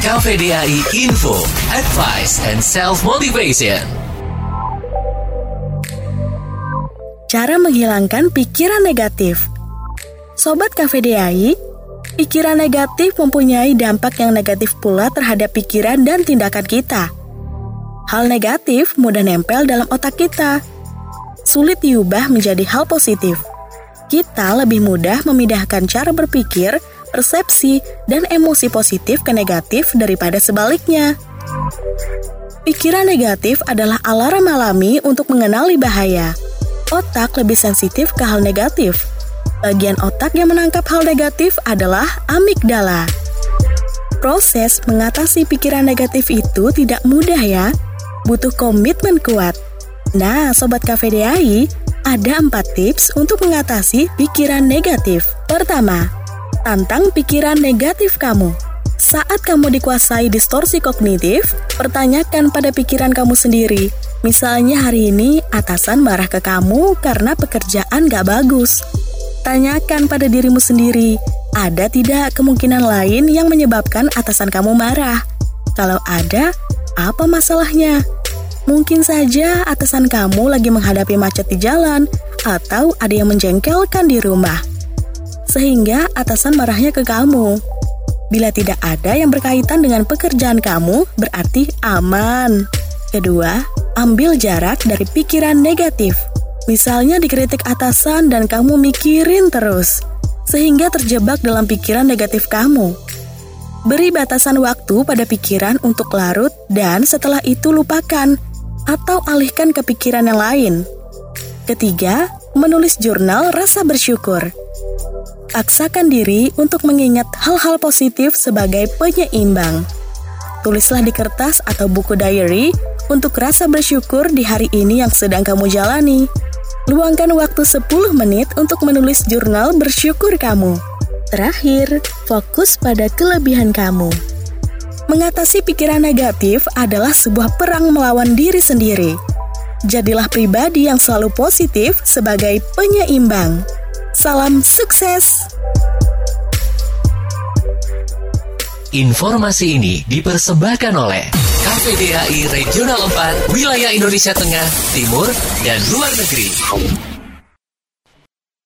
KVDAI Info, Advice, and Self-Motivation. Cara menghilangkan pikiran negatif Sobat KVDAI, pikiran negatif mempunyai dampak yang negatif pula terhadap pikiran dan tindakan kita. Hal negatif mudah nempel dalam otak kita. Sulit diubah menjadi hal positif. Kita lebih mudah memindahkan cara berpikir persepsi, dan emosi positif ke negatif daripada sebaliknya. Pikiran negatif adalah alarm alami untuk mengenali bahaya. Otak lebih sensitif ke hal negatif. Bagian otak yang menangkap hal negatif adalah amigdala. Proses mengatasi pikiran negatif itu tidak mudah ya, butuh komitmen kuat. Nah, Sobat KVDAI, ada empat tips untuk mengatasi pikiran negatif. Pertama, Tantang pikiran negatif kamu. Saat kamu dikuasai distorsi kognitif, pertanyakan pada pikiran kamu sendiri. Misalnya hari ini atasan marah ke kamu karena pekerjaan gak bagus. Tanyakan pada dirimu sendiri, ada tidak kemungkinan lain yang menyebabkan atasan kamu marah? Kalau ada, apa masalahnya? Mungkin saja atasan kamu lagi menghadapi macet di jalan, atau ada yang menjengkelkan di rumah sehingga atasan marahnya ke kamu. Bila tidak ada yang berkaitan dengan pekerjaan kamu, berarti aman. Kedua, ambil jarak dari pikiran negatif. Misalnya dikritik atasan dan kamu mikirin terus, sehingga terjebak dalam pikiran negatif kamu. Beri batasan waktu pada pikiran untuk larut dan setelah itu lupakan atau alihkan ke pikiran yang lain. Ketiga, menulis jurnal rasa bersyukur. Paksakan diri untuk mengingat hal-hal positif sebagai penyeimbang. Tulislah di kertas atau buku diary untuk rasa bersyukur di hari ini yang sedang kamu jalani. Luangkan waktu 10 menit untuk menulis jurnal bersyukur kamu. Terakhir, fokus pada kelebihan kamu. Mengatasi pikiran negatif adalah sebuah perang melawan diri sendiri. Jadilah pribadi yang selalu positif sebagai penyeimbang. Salam sukses! Informasi ini dipersembahkan oleh KPDAI Regional 4 Wilayah Indonesia Tengah, Timur, dan Luar Negeri.